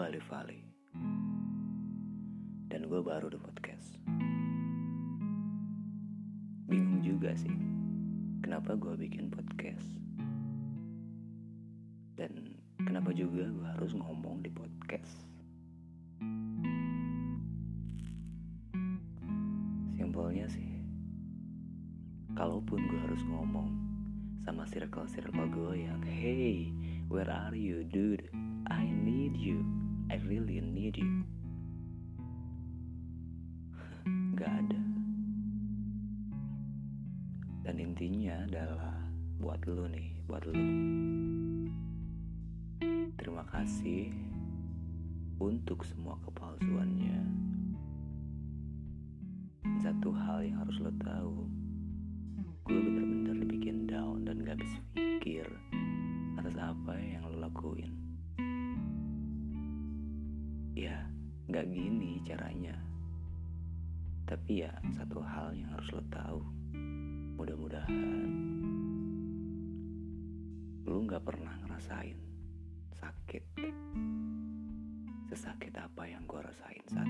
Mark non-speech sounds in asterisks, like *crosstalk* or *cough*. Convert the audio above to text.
gue Alif Ali Dan gue baru di podcast. Bingung juga sih Kenapa gue bikin podcast? Dan kenapa juga gue harus ngomong di podcast? Simpelnya sih Kalaupun gue harus ngomong sama circle-circle gue yang Hey, where are you dude? I need you. I really need you. *laughs* Gak ada. Dan intinya adalah buat lu nih, buat lu. Terima kasih untuk semua kepalsuannya. Satu hal yang harus lo tahu, gue bener-bener dibikin down dan gak bisa pikir atas apa yang lo lakuin. Gak gini caranya. Tapi ya, satu hal yang harus lo tahu. Mudah-mudahan lo gak pernah ngerasain sakit. Sesakit apa yang gue rasain saat